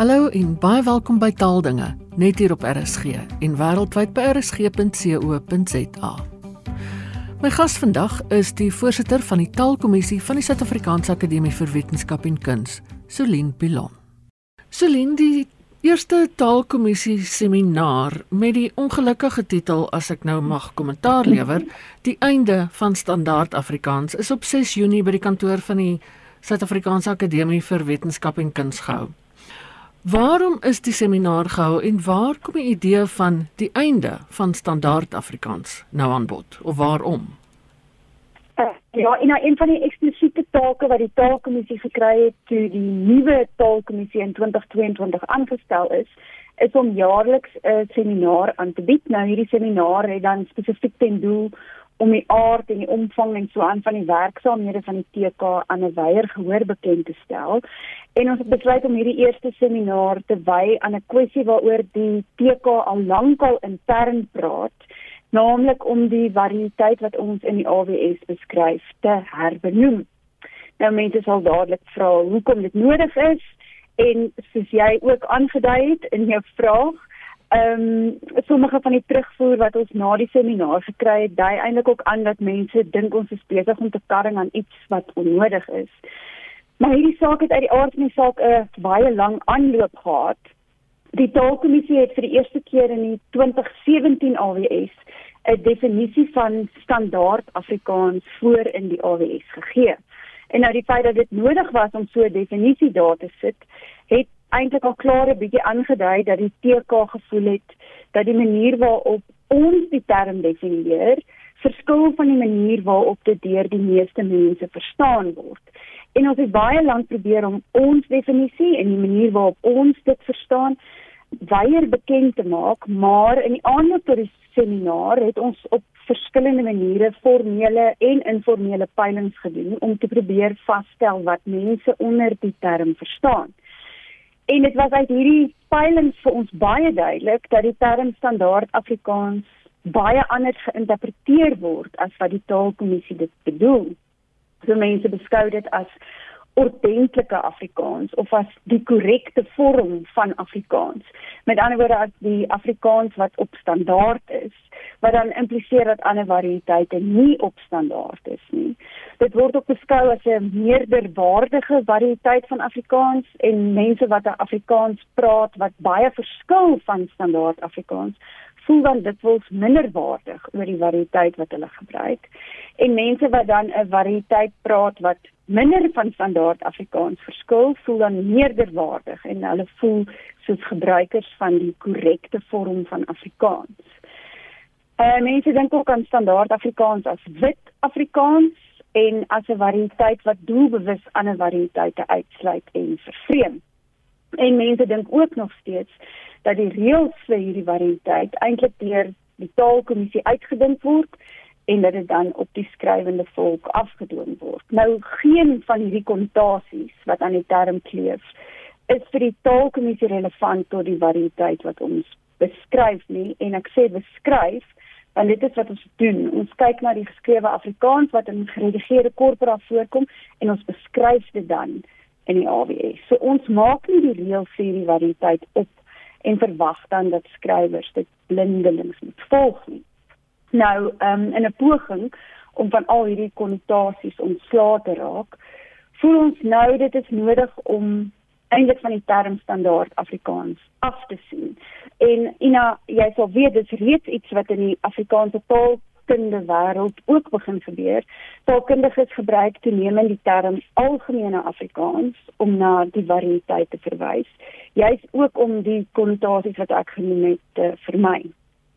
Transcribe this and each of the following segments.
Hallo en baie welkom by Taaldinge, net hier op RSG en wêreldwyd by rsg.co.za. My gas vandag is die voorsitter van die Taalkommissie van die Suid-Afrikaanse Akademie vir Wetenskap en Kuns, Solien Pilon. Solien, die eerste Taalkommissie seminar met die ongelukkige titel as ek nou mag kommentaar lewer, die einde van standaard Afrikaans is op 6 Junie by die kantoor van die Suid-Afrikaanse Akademie vir Wetenskap en Kuns gehou. Waarom is die seminar gehou en waar kom die idee van die einde van standaard Afrikaans nou aan bod of waarom? Uh, ja, in een van die eksplisiete take wat die taalkommissie gekry het toe die nuwe taalkommissie in 2022 aangestel is, is om jaarliks 'n seminar aan te bied. Nou hierdie seminar het dan spesifiek ten doel om die aard en die omvang en so aan van die werksaamhede van die TK aan 'n wyeer gehoor bekend te stel. En ons het besluit om hierdie eerste seminaar te wy aan 'n kwessie waaroor die TK al lankal intern praat, naamlik om die variëteit wat ons in die AWS beskryf te herbenoem. Nou mense sal dadelik vra hoekom dit nodig is en soos jy ook aangedui het in jou vraag Ehm um, sommige van die terugvoer wat ons na die seminar gekry het, dui eintlik ook aan dat mense dink ons is besig om te karring aan iets wat onnodig is. Maar hierdie saak het uit die aard van die saak 'n baie lang aanloop gehad. Die taalkommissie het vir die eerste keer in die 2017 AWS 'n definisie van standaard Afrikaans voor in die AWS gegee. En nou die feit dat dit nodig was om so 'n definisie daar te sit, het eintlik al klaar 'n bietjie aangedui dat die TK gevoel het dat die manier waarop ons die term definieer verskil van die manier waarop dit deur die meeste mense verstaan word. En ons het baie lank probeer om ons definisie en die manier waarop ons dit verstaan weier bekend te maak, maar in die aanloop tot die seminaar het ons op verskillende maniere formele en informele peilings gedoen om te probeer vasstel wat mense onder die term verstaan. En dit was uit hierdie peilings vir ons baie duidelik dat die term standaard Afrikaans baie anders geïnterpreteer word as wat die taalkommissie dit bedoel. So mense beskou dit as ordentlike Afrikaans of as die korrekte vorm van Afrikaans. Met ander woorde as die Afrikaans wat op standaard is, wat dan impliseer dat ander variëteite nie op standaard is nie. Dit word ook beskou as 'n meerderwaardige variëteit van Afrikaans en mense wat Afrikaans praat wat baie verskil van standaard Afrikaans voel dan dit wels minderwaardig oor die variëteit wat hulle gebruik en mense wat dan 'n variëteit praat wat minder van standaard Afrikaans verskil, voel dan meerderwaardig en hulle voel soos gebruikers van die korrekte vorm van Afrikaans. Uh mense dink ook aan standaard Afrikaans as wit Afrikaans en as 'n variëteit wat doelbewus ander variëteite uitsluit en vervreem. En mense dink ook nog steeds dat die reëls vir hierdie variëteit eintlik deur die taalkommissie uitgedink word en dat dit dan op die skrywende volk afgedwing word. Nou geen van hierdie konnotasies wat aan die term kleef is vir die taalkommissie relevant tot die variëteit wat ons beskryf nie en ek sê beskryf want dit is wat ons doen. Ons kyk na die geskrewe Afrikaans wat in geredigeerde korpora voorkom en ons beskryf dit dan in die AWS. So ons maak nie die reëlserie variëteit op en verwag dan dat skrywers dit blindelings moet volg nie. Nou, um, in 'n poging om van al hierdie konnotasies ontslae te raak, voel ons nou dit is nodig om eintlik van die term standaard Afrikaans af te sien. En Ina, jy sal weet dit is reeds iets wat in die Afrikaanse taalkunde wêreld ook begin gebeur. Taalkundiges gebruik toenemend die term algemene Afrikaans om na die variëteit te verwys, juis ook om die konnotasies wat ek genoem het te vermy.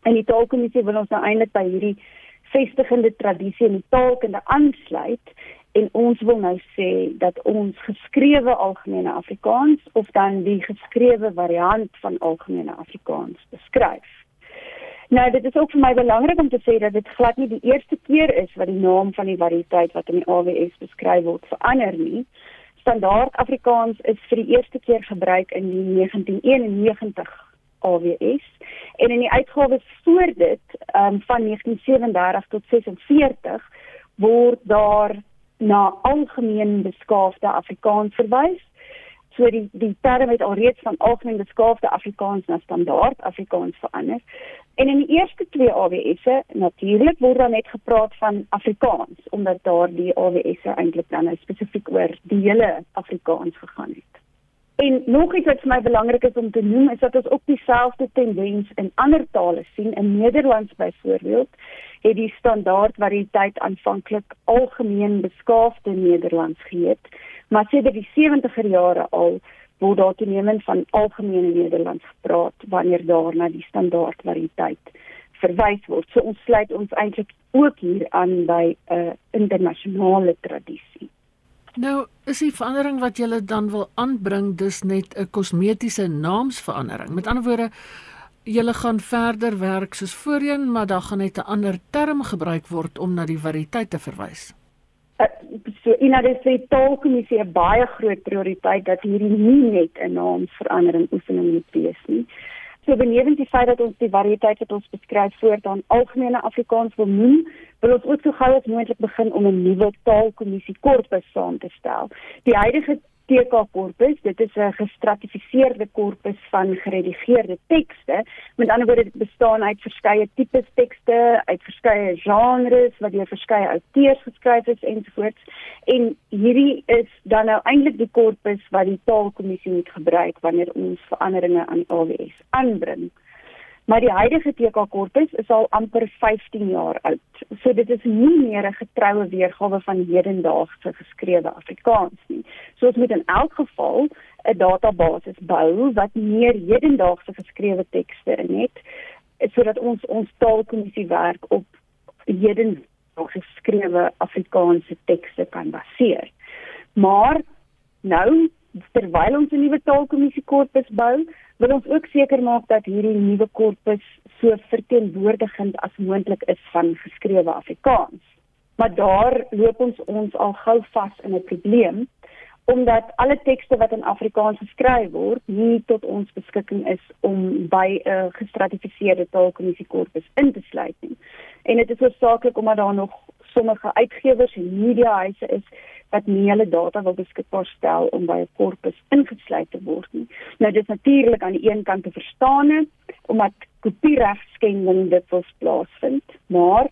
En die taalkommissie wil ons nou eintlik by hierdie vestigende tradisie in die taalkunde aansluit en ons wil nou sê dat ons geskrewe algemene Afrikaans of dan die geskrewe variant van algemene Afrikaans beskryf. Nou dit is ook vir my belangrik om te sê dat dit glad nie die eerste keer is wat die naam van die variëteit wat in die AWS beskryf word verander nie. Standaard Afrikaans is vir die eerste keer gebruik in die 1991 AWS en in die uitgawes voor dit um, van 1937 tot 46 word daar na algemeen beskaafde Afrikaans verwys So die die term het alreeds van algemeen beskaafde Afrikaans na standaard Afrikaans verander. En in die eerste twee AWS'e natuurlik word dan net gepraat van Afrikaans omdat daar die AWS'e eintlik dan nou spesifiek oor die hele Afrikaans gegaan het. En nog iets wat vir my belangrik is om te noem is dat ons ook dieselfde tendens in ander tale sien. In Nederlands byvoorbeeld het die standaard variëteit aanvanklik algemeen beskaafde Nederlands geheet maar sedert die 70er jare al word daar toenemend van algemene Nederlands gepraat wanneer daar na die standaard variëteit verwys word. So ons sluit ons eintlik ook hier aan by 'n uh, internasionale tradisie. Nou, is die verandering wat jy dan wil aanbring dus net 'n kosmetiese naamsverandering. Met ander woorde, jy gaan verder werk soos voorheen, maar dan gaan net 'n ander term gebruik word om na die variëteit te verwys. Uh, so in die sê taalkommissie 'n baie groot prioriteit dat hierdie nie net 'n naamsverandering oefening moet wees nie. So benewens die feit dat ons die variëteit wat ons beskryf voortaan algemene Afrikaans wil noem, wil ons ook so gou as moontlik begin om 'n nuwe taalkommissie korpus saam te stel. Die huidige TK korpus. Dit is 'n gestratifiseerde korpus van geredigeerde tekste. Met ander woorde, dit bestaan uit verskeie tipes tekste, uit verskeie genres wat deur verskeie auteurs geskryf is ensovoorts. En hierdie is dan nou eintlik die korpus wat die taalkommissie moet gebruik wanneer ons veranderinge aan AWS aanbring. Maar die huidige TK korpus is al amper 15 jaar oud. So dit is nie meer 'n getroue weergawe van hedendaagse geskrewe Afrikaans nie. So ons moet in elk geval 'n database bou wat meer hedendaagse geskrewe tekste in het sodat ons ons taalkommissie werk op hedendaagse geskrewe Afrikaanse tekste kan baseer. Maar nou terwyl ons 'n nuwe taalkommissie korpus bou, wil ons ook seker maak dat hierdie nuwe korpus so verteenwoordigend as moontlik is van geskrewe Afrikaans. Maar daar loop ons ons al gou vas in 'n probleem omdat alle tekste wat in Afrikaans geskryf word nie tot ons beskikking is om by 'n gestratifiseerde taalkommissie korpus in te sluit nie. En dit is hoofsaaklik omdat daar nog sommige uitgewers en mediahuise is wat nie hulle data wil beskikbaar stel om by 'n korpus ingesluit te word nie. Nou dit is natuurlik aan die een kant te verstaan omdat kopieregskending dit wil plaasvind, maar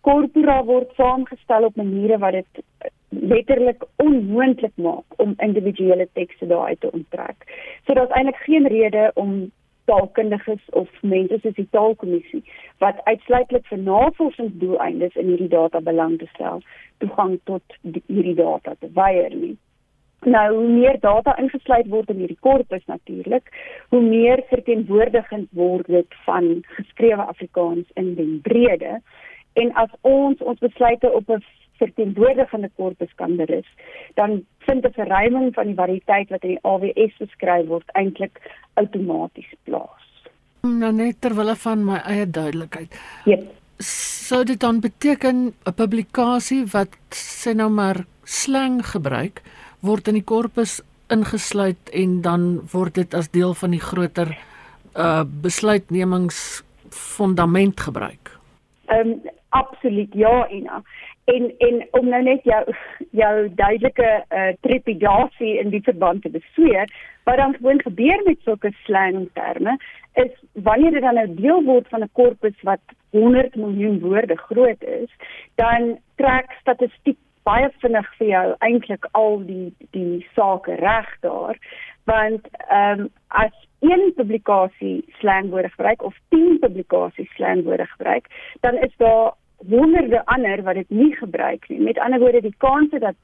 korpora word saamgestel op maniere wat dit eh, letterlik onmoontlik maak om individuele tekste daaruit te onttrek. So daar's eintlik geen rede om taalkundiges of mense soos die taalkommissie wat uitsluitlik vir navorsingsdoeleindes in hierdie data belang te stel, toegang tot die, hierdie data te weier nie. Nou hoe meer data ingesluit word in hierdie korpus natuurlik, hoe meer verteenwoordigend word dit van geskrewe Afrikaans in die brede en as ons ons besluite op 'n verteenwoordigende korpus kan berus, dan vind 'n verruiming van die variëteit wat in die AWS beskryf word eintlik outomaties plaas. Nou net ter wille van my eie duidelikheid. Yep. Sou dit dan beteken 'n publikasie wat sê nou maar slang gebruik word in die korpus ingesluit en dan word dit as deel van die groter uh besluitnemingsfondament gebruik? Ehm um, absoluut ja Ina en en om nou net jou jou duidelike uh, trepidasie in die verband te besweer wat dan gewoon gebeur met sulke slang terme is wanneer dit dan 'n nou deel word van 'n korpus wat 100 miljoen woorde groot is dan trek statistiek baie vinnig vir jou eintlik al die die sake reg daar. Want ehm um, as een publikasie slangwoorde gebruik of 10 publikasies slangwoorde gebruik dan is daar honderde ander wat dit nie gebruik nie. Met ander woorde, die kans dat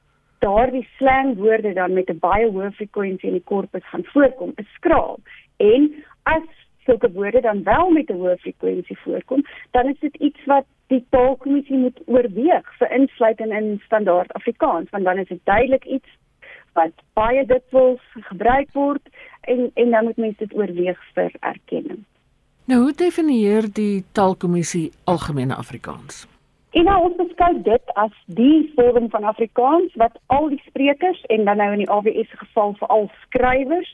daardie slangwoorde dan met 'n baie hoë frekwensie in die korpus gaan voorkom, is skraal. En as sulke woorde dan wel met 'n hoë frekwensie voorkom, dan is dit iets wat die taalkommissie moet oorweeg vir insluiting in standaard Afrikaans, want dan is dit duidelik iets wat baie dikwels gebruik word en en dan moet mense dit oorweeg vir erkenning. Nou hoe definieer die taalkommissie algemene Afrikaans? En nou ons beskou dit as die vorm van Afrikaans wat al die sprekers en dan nou in die AWS geval veral skrywers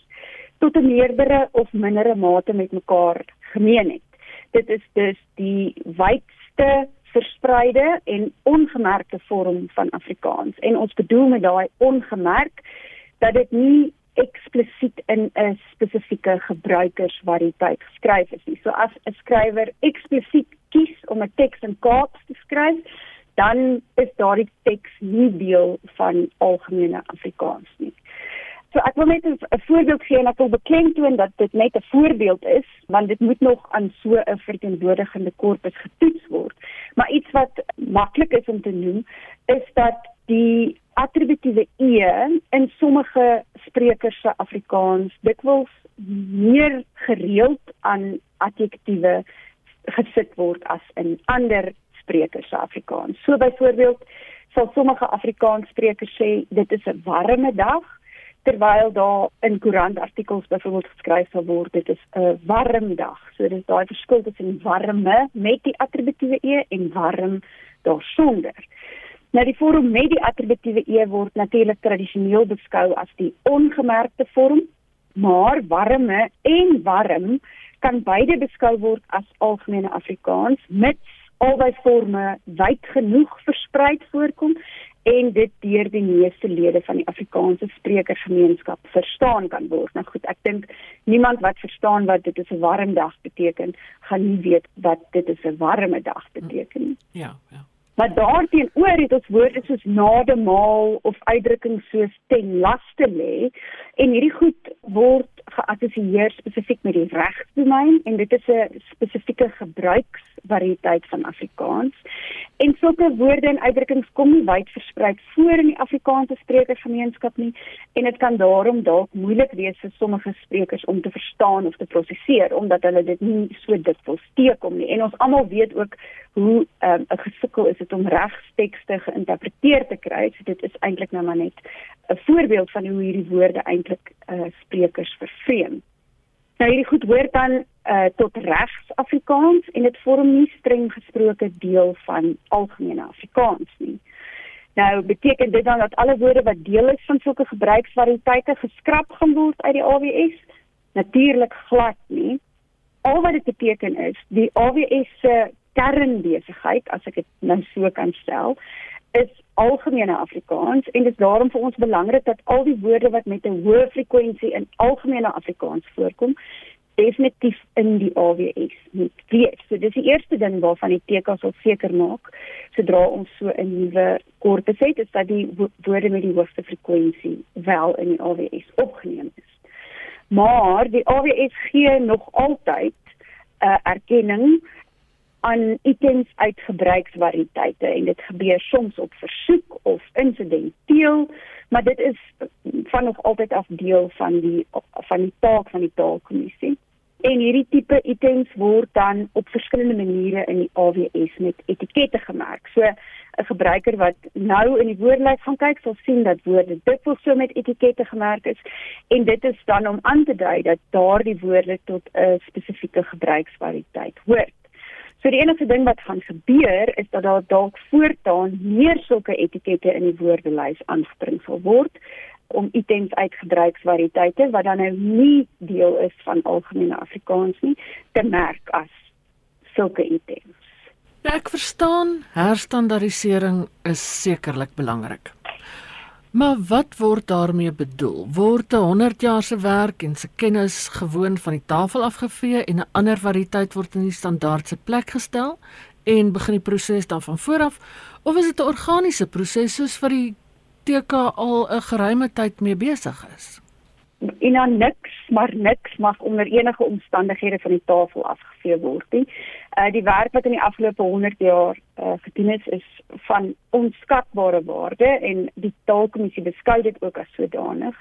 tot 'n meerdere of mindere mate met mekaar gemeen het. Dit is dus die wydste verspreide en ongemerkte vorm van Afrikaans. En ons bedoel met daai ongemerk dat dit nie eksplisiet in 'n spesifieke gebruikersvariëteit geskryf is nie. So as 'n skrywer eksplisiet kies om 'n teks in Kaaps te skryf, dan is daardie teks nie deel van algemene Afrikaans nie. So ek wil net 'n voorbeeld gee en ek wil beklemtoon dat dit net 'n voorbeeld is, want dit moet nog aan so 'n verteenwoordigende korpus getoets word. Maar iets wat maklik is om te noem, is dat die attributiewe e in sommige sprekers se Afrikaans dikwels meer gereeld aan adjektiewe gesit word as in ander sprekers se Afrikaans. So byvoorbeeld sal sommige Afrikaans sprekers sê dit is 'n warme dag terwyl daar in koerantartikels byvoorbeeld geskryf sal word dit is 'n warm dag. So dis daai verskil tussen warme met die attributiewe e en warm daarsonder. Nou die vorm met die attributiewe e word natuurlik tradisioneel beskou as die ongemerkte vorm, maar warme en warm kan beide beskou word as algemene Afrikaans mits albei forme wyd genoeg verspreid voorkom en dit deur die meeste lede van die Afrikaanse sprekergemeenskap verstaan kan word. Nou goed, ek dink niemand wat verstaan wat dit is 'n warm dag beteken, gaan nie weet wat dit is 'n warme dag beteken nie. Ja, ja. Maar daarteenoor het ons woorde soos nademaal of uitdrukkings soos ten laste lê en hierdie goed word geassosieer spesifiek met die regsdomein en dit is 'n spesifieke gebruiksvariëteit van Afrikaans. En sulke woorde en uitdrukkings kom nie wyd versprei voor in die Afrikaanse sprekersgemeenskap nie en dit kan daarom dalk moeilik wees vir sommige sprekers om te verstaan of te prosesseer omdat hulle dit nie so dikwels teekom nie. En ons almal weet ook hoe ehm, 'n um, gesukkel is dit om regstekste geïnterpreteer te kry. So dit is eintlik nou maar net 'n voorbeeld van hoe hierdie woorde eintlik uh, sprekers vervreem. Nou hierdie goed hoort dan uh, tot regs Afrikaans en dit vorm nie streng gesproke deel van algemene Afrikaans nie. Nou beteken dit dan dat alle woorde wat deel is van sulke gebruiksvariëteite geskraap gaan word uit die AWS? Natuurlik glad nie. Al wat dit beteken is, die AWS se kernbesigheid, as ek dit nou so kan stel, is algemene Afrikaans en dit is daarom vir ons belangrik dat al die woorde wat met 'n hoë frekwensie in algemene Afrikaans voorkom definitief in die AWS moet wees. So dis die eerste ding waarvan die TK sal seker maak sodra ons so 'n nuwe korpus het, is dat die woorde met die hoogste frekwensie wel in die AWS opgeneem is. Maar die AWS gee nog altyd 'n uh, erkenning aan items uit gebruiksvariëteite en dit gebeur soms op versoek of insidenteel maar dit is van nog altyd af deel van die van die taak van die taalkommissie. En hierdie tipe items word dan op verskillende maniere in die AWS met etikette gemerk so 'n gebruiker wat nou in die woordelys gaan kyk sal sien dat woorde dikwels so met etikette gemerk is. En dit is dan om aan te dui dat daardie woorde tot 'n spesifieke gebruiksvariëteit hoort So die enigste ding wat gaan gebeur is dat daar dalk voortaan meer sulke etikette in die woordelys aangebring sal word om items uit gebruiksvariëteite wat dan nou nie deel is van algemene Afrikaans nie te merk as sulke items. Ja, ek verstaan herstandardisering is sekerlik belangrik. Maar wat word daarmee bedoel? Word 'n 100 jaar se werk en se kennis gewoon van die tafel afgevee en 'n ander variëteit word in die standaard se plek gestel en begin die proses dan van voor af of is dit 'n organiese proses soos vir die TK al 'n geruime tyd mee besig is? En dan niks maar niks mag onder enige omstandighede van die tafel afgevee word nie. Uh die werk wat in die afgelope 100 jaar uh gedoen is is van onskatbare waarde en die taalkommissie beskou dit ook as sodanig.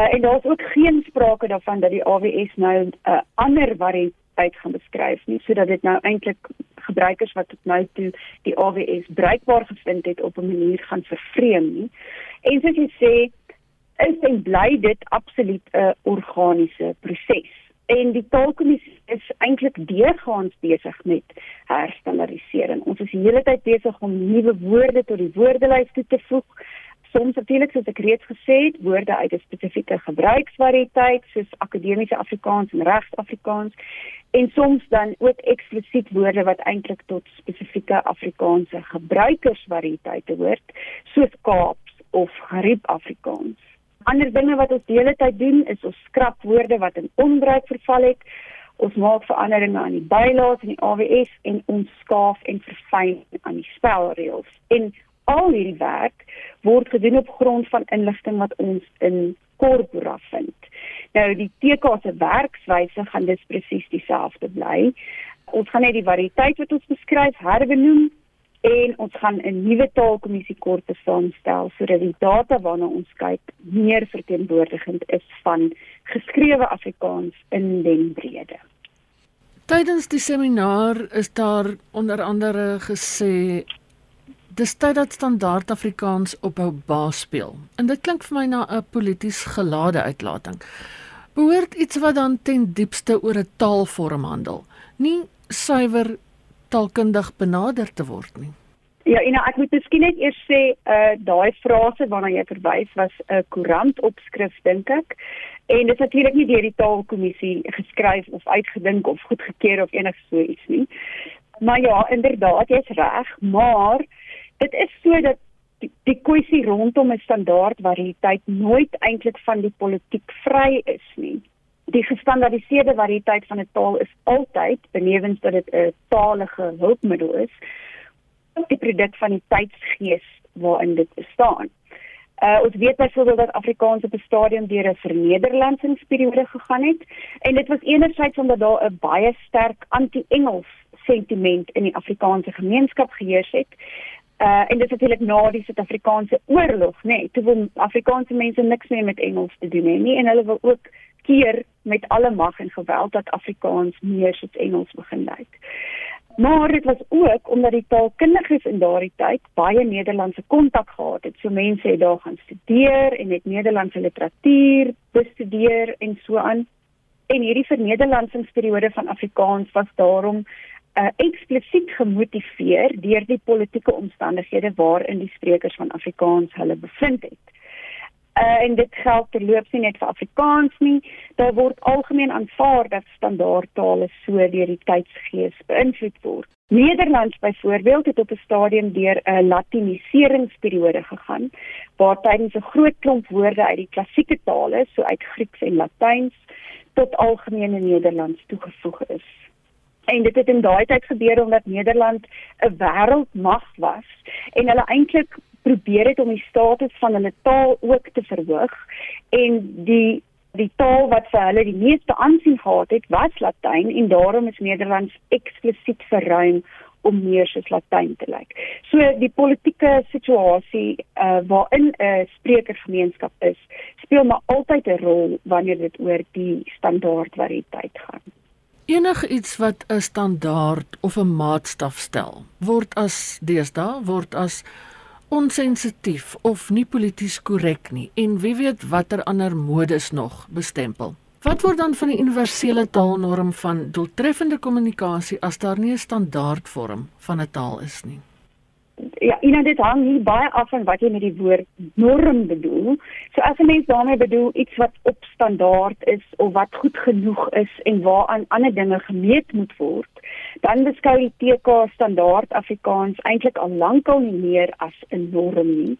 Uh en daar's ook geen sprake daarvan dat die AWS nou 'n uh, ander variëteit gaan beskryf nie sodat dit nou eintlik gebruikers wat tot nou toe die AWS bruikbaar gevind het op 'n manier gaan vervreem nie. En soos jy sê is en bly dit absoluut 'n organiese proses. En die taalkommissie is eintlik deurgaans besig met herstandardisering. Ons is die hele tyd besig om nuwe woorde tot die woordelys toe te voeg. Soms natuurlik soos ek reeds gesê het, woorde uit 'n spesifieke gebruiksvariëteit soos akademiese Afrikaans en regsafrikaans en soms dan ook eksplisiet woorde wat eintlik tot spesifieke Afrikaanse gebruikersvariëteite hoort, soos Kaaps of Gariep Afrikaans Ander dinge wat ons die hele tyd doen is ons skrap woorde wat in onbruik verval het. Ons maak veranderinge aan die bylaes in die AWS en ons skaaf en verfyn aan die spelreëls. En al hierdie werk word gedoen op grond van inligting wat ons in Corpora vind. Nou die TK se werkswyse gaan dis presies dieselfde bly. Ons gaan net die variëteit wat ons beskryf herbenoem en ons gaan 'n nuwe taalkommissie korpus saamstel sodat die data waarna ons kyk meer verteenwoordigend is van geskrewe Afrikaans in den brede. Tydens die seminaar is daar onder andere gesê dis tyd dat standaard Afrikaans ophou baas speel. En dit klink vir my na 'n polities gelade uitlating. Behoort iets wat dan ten diepste oor 'n taalvorm handel, nie suiwer taalkundig benader te word nie. Ja, en ek moet miskien net eers sê, uh daai frase waarna jy verwys was 'n koerantopskrif dink ek. En dit is natuurlik nie deur die taalkommissie geskryf of uitgedink of goedgekeur of enigs so iets nie. Maar ja, inderdaad, jy's reg, maar dit is so dat die, die kwessie rondom 'n standaard variëteit nooit eintlik van die politiek vry is nie. Die gestandaardiseerde variëteit van 'n taal is altyd benewens dat dit 'n talige hulpmiddel is, die produk van die tydsgees waarin dit bestaan. Uh ons weet byvoorbeeld dat Afrikaans op 'n stadium deur 'n vernederlandingsperiode gegaan het en dit was enerzijds omdat daar 'n baie sterk anti-Engels sentiment in die Afrikaanse gemeenskap geheers het Uh en dit is natuurlik na die Suid-Afrikaanse oorlog, nê. Nee, toe wil Afrikaanse mense niks meer met Engels te doen hê nie en hulle wil ook keer met alle mag en geweld dat Afrikaans meer soos Engels begin lyk. Maar dit was ook omdat die taalkundiges in daardie tyd baie Nederlandse kontak gehad het. So mense het daar gaan studeer en het Nederlandse literatuur bestudeer en so aan. En hierdie vernederlandingsperiode van Afrikaans was daarom uh, eksplisiet gemotiveer deur die politieke omstandighede waarin die sprekers van Afrikaans hulle bevind het. Uh, en dit geld terloops nie net vir Afrikaans nie, daar word algemeen aanvaar dat standaardtale so deur die tydsgees beïnvloed word. Nederlands byvoorbeeld het op 'n stadium deur 'n latiniseringsperiode gegaan waar tydens 'n groot klomp woorde uit die klassieke tale, so uit Grieks en Latyns, tot algemene Nederlands toegevoeg is. En dit het in daai tyd gebeur omdat Nederland 'n wêreldmag was en hulle eintlik probeer het om die status van hulle taal ook te verhoog en die die taal wat vir hulle die meeste aansien gehad het was Latyn en daarom is Nederlands eksplisiet verruim om meer soos Latyn te lyk. So die politieke situasie uh, waarin 'n sprekergemeenskap is, speel maar altyd 'n rol wanneer dit oor die standaard variëteit gaan. Enige iets wat 'n standaard of 'n maatstaf stel, word as deesdae word as onsensitief of nie polities korrek nie en wie weet watter ander modes nog bestempel. Wat word dan van die universele taalnorm van doeltreffende kommunikasie as daar nie 'n standaardvorm van 'n taal is nie? ja, en dit hang hier baie af van wat jy met die woord norm bedoel. So as 'n mens daarmee bedoel iets wat op standaard is of wat goed genoeg is en waaraan ander dinge gemeet moet word, dan beskou die TK standaard Afrikaans eintlik al lankal nie meer as 'n norm nie.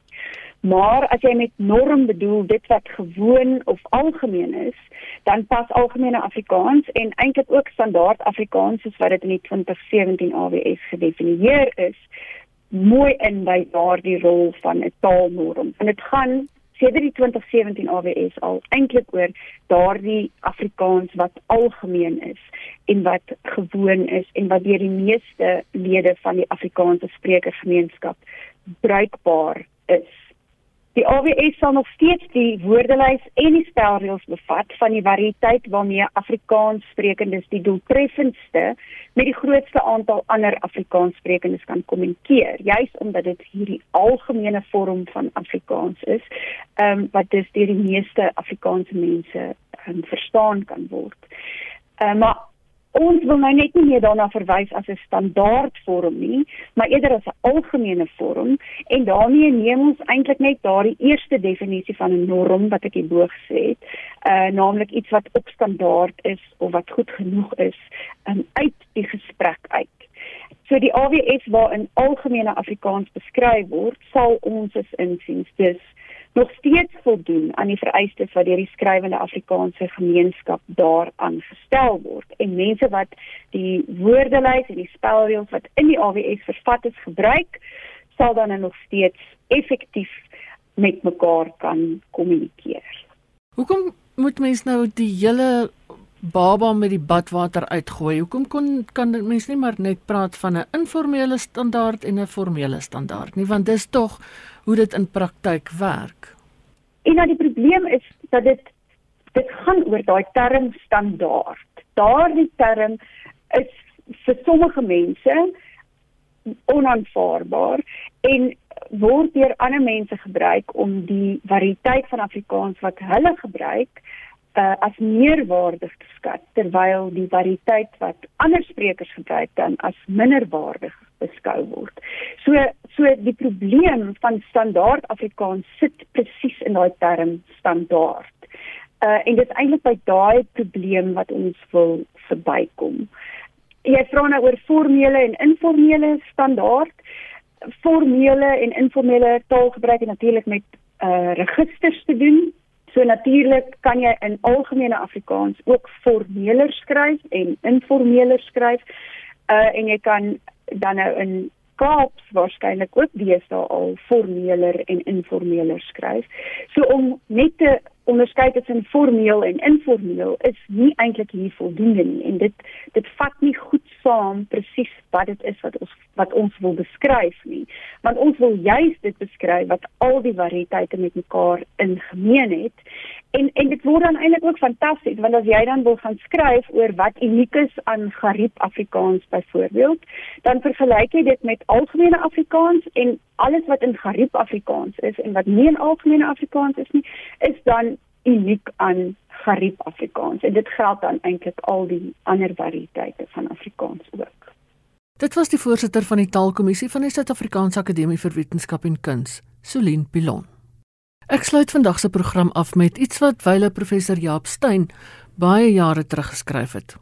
Maar as jy met norm bedoel dit wat gewoon of algemeen is, dan pas algemene Afrikaans en eintlik ook standaard Afrikaans soos wat dit in die 2017 AWS gedefinieer is, mooi in by daardie rol van 'n taalnorm. En dit gaan sedert die 2017 AWS al eintlik oor daardie Afrikaans wat algemeen is en wat gewoon is en wat deur die meeste lede van die Afrikaanse sprekersgemeenskap bruikbaar is. Die AWS sal nog steeds die woordelys en die spelreëls bevat van die variëteit waarmee Afrikaans sprekendes die doeltreffendste met die grootste aantal ander Afrikaans sprekendes kan kommunikeer, juis omdat dit hierdie algemene vorm van Afrikaans is, ehm um, wat dus deur die meeste Afrikaanse mense um, verstaan kan word. Uh, maar ons wil nou net nie meer daarna verwys as 'n standaard vorm nie, maar eerder as 'n algemene vorm en daarmee neem ons eintlik net daardie eerste definisie van 'n norm wat ek hierbo gesê het, uh naamlik iets wat op standaard is of wat goed genoeg is, um, uit die gesprek uit. So die AWS waarin algemene Afrikaans beskryf word, sal ons as insiens dus nog steeds voldoen aan die vereistes wat deur die skrywende Afrikaanse gemeenskap daaraan gestel word en mense wat die woordelys en die spelreëls wat in die AWS vervat is gebruik sal dan nog steeds effektief met mekaar kan kommunikeer. Hoekom moet mens nou die hele baba met die badwater uitgooi? Hoekom kon kan mens nie maar net praat van 'n informele standaard en 'n formele standaard nie, want dis tog hoe dit in praktyk werk. En nou die probleem is dat dit dit gaan oor daai term standaard. Daardie term is vir sommige mense onaanvaarbaar en word deur ander mense gebruik om die variëteit van Afrikaans wat hulle gebruik uh, as meerwaardig te skat terwyl die variëteit wat ander sprekers gebruik dan as minderwaardig beskou word. So so die probleem van standaard Afrikaans sit presies in daai term standaard. Uh en dit is eintlik by daai probleem wat ons wil verbykom. Jy vra nou oor formele en informele standaard. Formele en informele taalgebruik het natuurlik met uh registers te doen So natuurlik kan jy in algemene Afrikaans ook formeler skryf en informeler skryf. Uh en jy kan dan nou in Kaaps waarskynlik ook deesdae al formeler en informeler skryf. So om net te onderskei tussen formeel en informeel is nie eintlik hier voldoende nie. En dit dit vat nie goed saam presies wat dit is wat ons wat ons wil beskryf nie. Want ons wil juis dit beskryf wat al die variëteite met mekaar in gemeen het. En en dit word dan eintlik ook fantasties want as jy dan wil gaan skryf oor wat uniek is aan Gariep Afrikaans byvoorbeeld dan vergelyk jy dit met algemene Afrikaans en alles wat in Gariep Afrikaans is en wat nie in algemene Afrikaans is nie is dan uniek aan Gariep Afrikaans en dit geld dan eintlik al die ander variëteite van Afrikaans ook. Dit was die voorsitter van die Taalkommissie van die Suid-Afrikaanse Akademie vir Wetenskap en Kuns, Solien Pilon. Ek sluit vandag se program af met iets wat wyle professor Jaap Steyn baie jare terug geskryf het.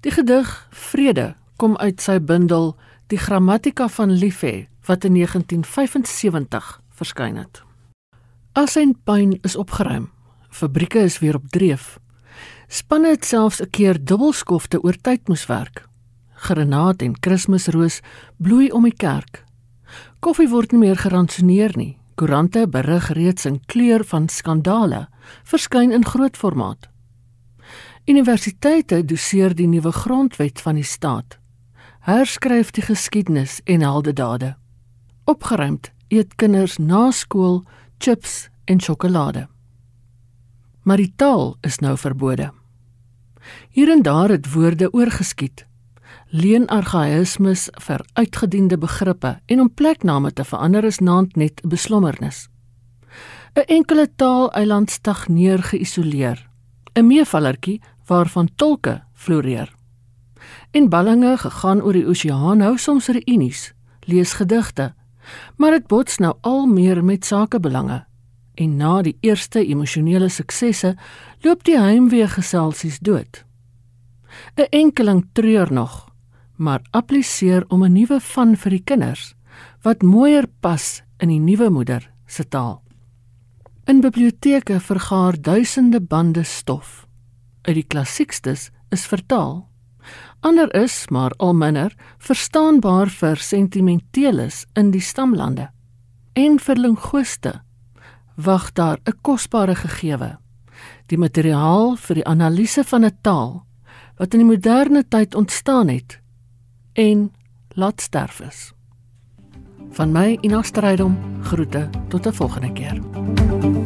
Die gedig Vrede kom uit sy bundel Die Grammatika van Liefhe wat in 1975 verskyn het. As en pyn is opgeruim. Fabrieke is weer op dreef. Spanne het selfs 'n keer dubbelskofte oor tyd moes werk. Granaat en Kersroos bloei om die kerk. Koffie word nie meer geransoneer nie. Koerante berig reeds in kleur van skandale verskyn in groot formaat. Universiteite doseer die nuwe grondwet van die staat. Herskryf die geskiedenis en heldedade. Opgeruimd eet kinders na skool chips en sjokolade. Maar die taal is nou verbode. Hier en daar het woorde oorgeskiet. Leen argaïsmes vir uitgediende begrippe en om plekname te verander is naand net 'n beslommernis. 'n Enkele taaleiland stagneer geïsoleer. 'n Meevallertjie waarvan tolke floreer. En ballinge gegaan oor die oseaan hou soms reunies, lees gedigte maar dit bots nou al meer met sakebelange. En na die eerste emosionele suksesse loop die heimwee geselsies dood. 'n Enkeling treur nog, maar appliseer om 'n nuwe van vir die kinders wat mooier pas in die nuwe moeder se taal. In biblioteke vergaar duisende bande stof. Uit die klassiekstes is vertaal ander is maar al minder verstaanbaar vir sentimenteeles in die stamlande. En vir linguiste wag daar 'n kosbare gegewe, die materiaal vir die analise van 'n taal wat in die moderne tyd ontstaan het en laat sterf is. Van my Ina Strydom groete tot 'n volgende keer.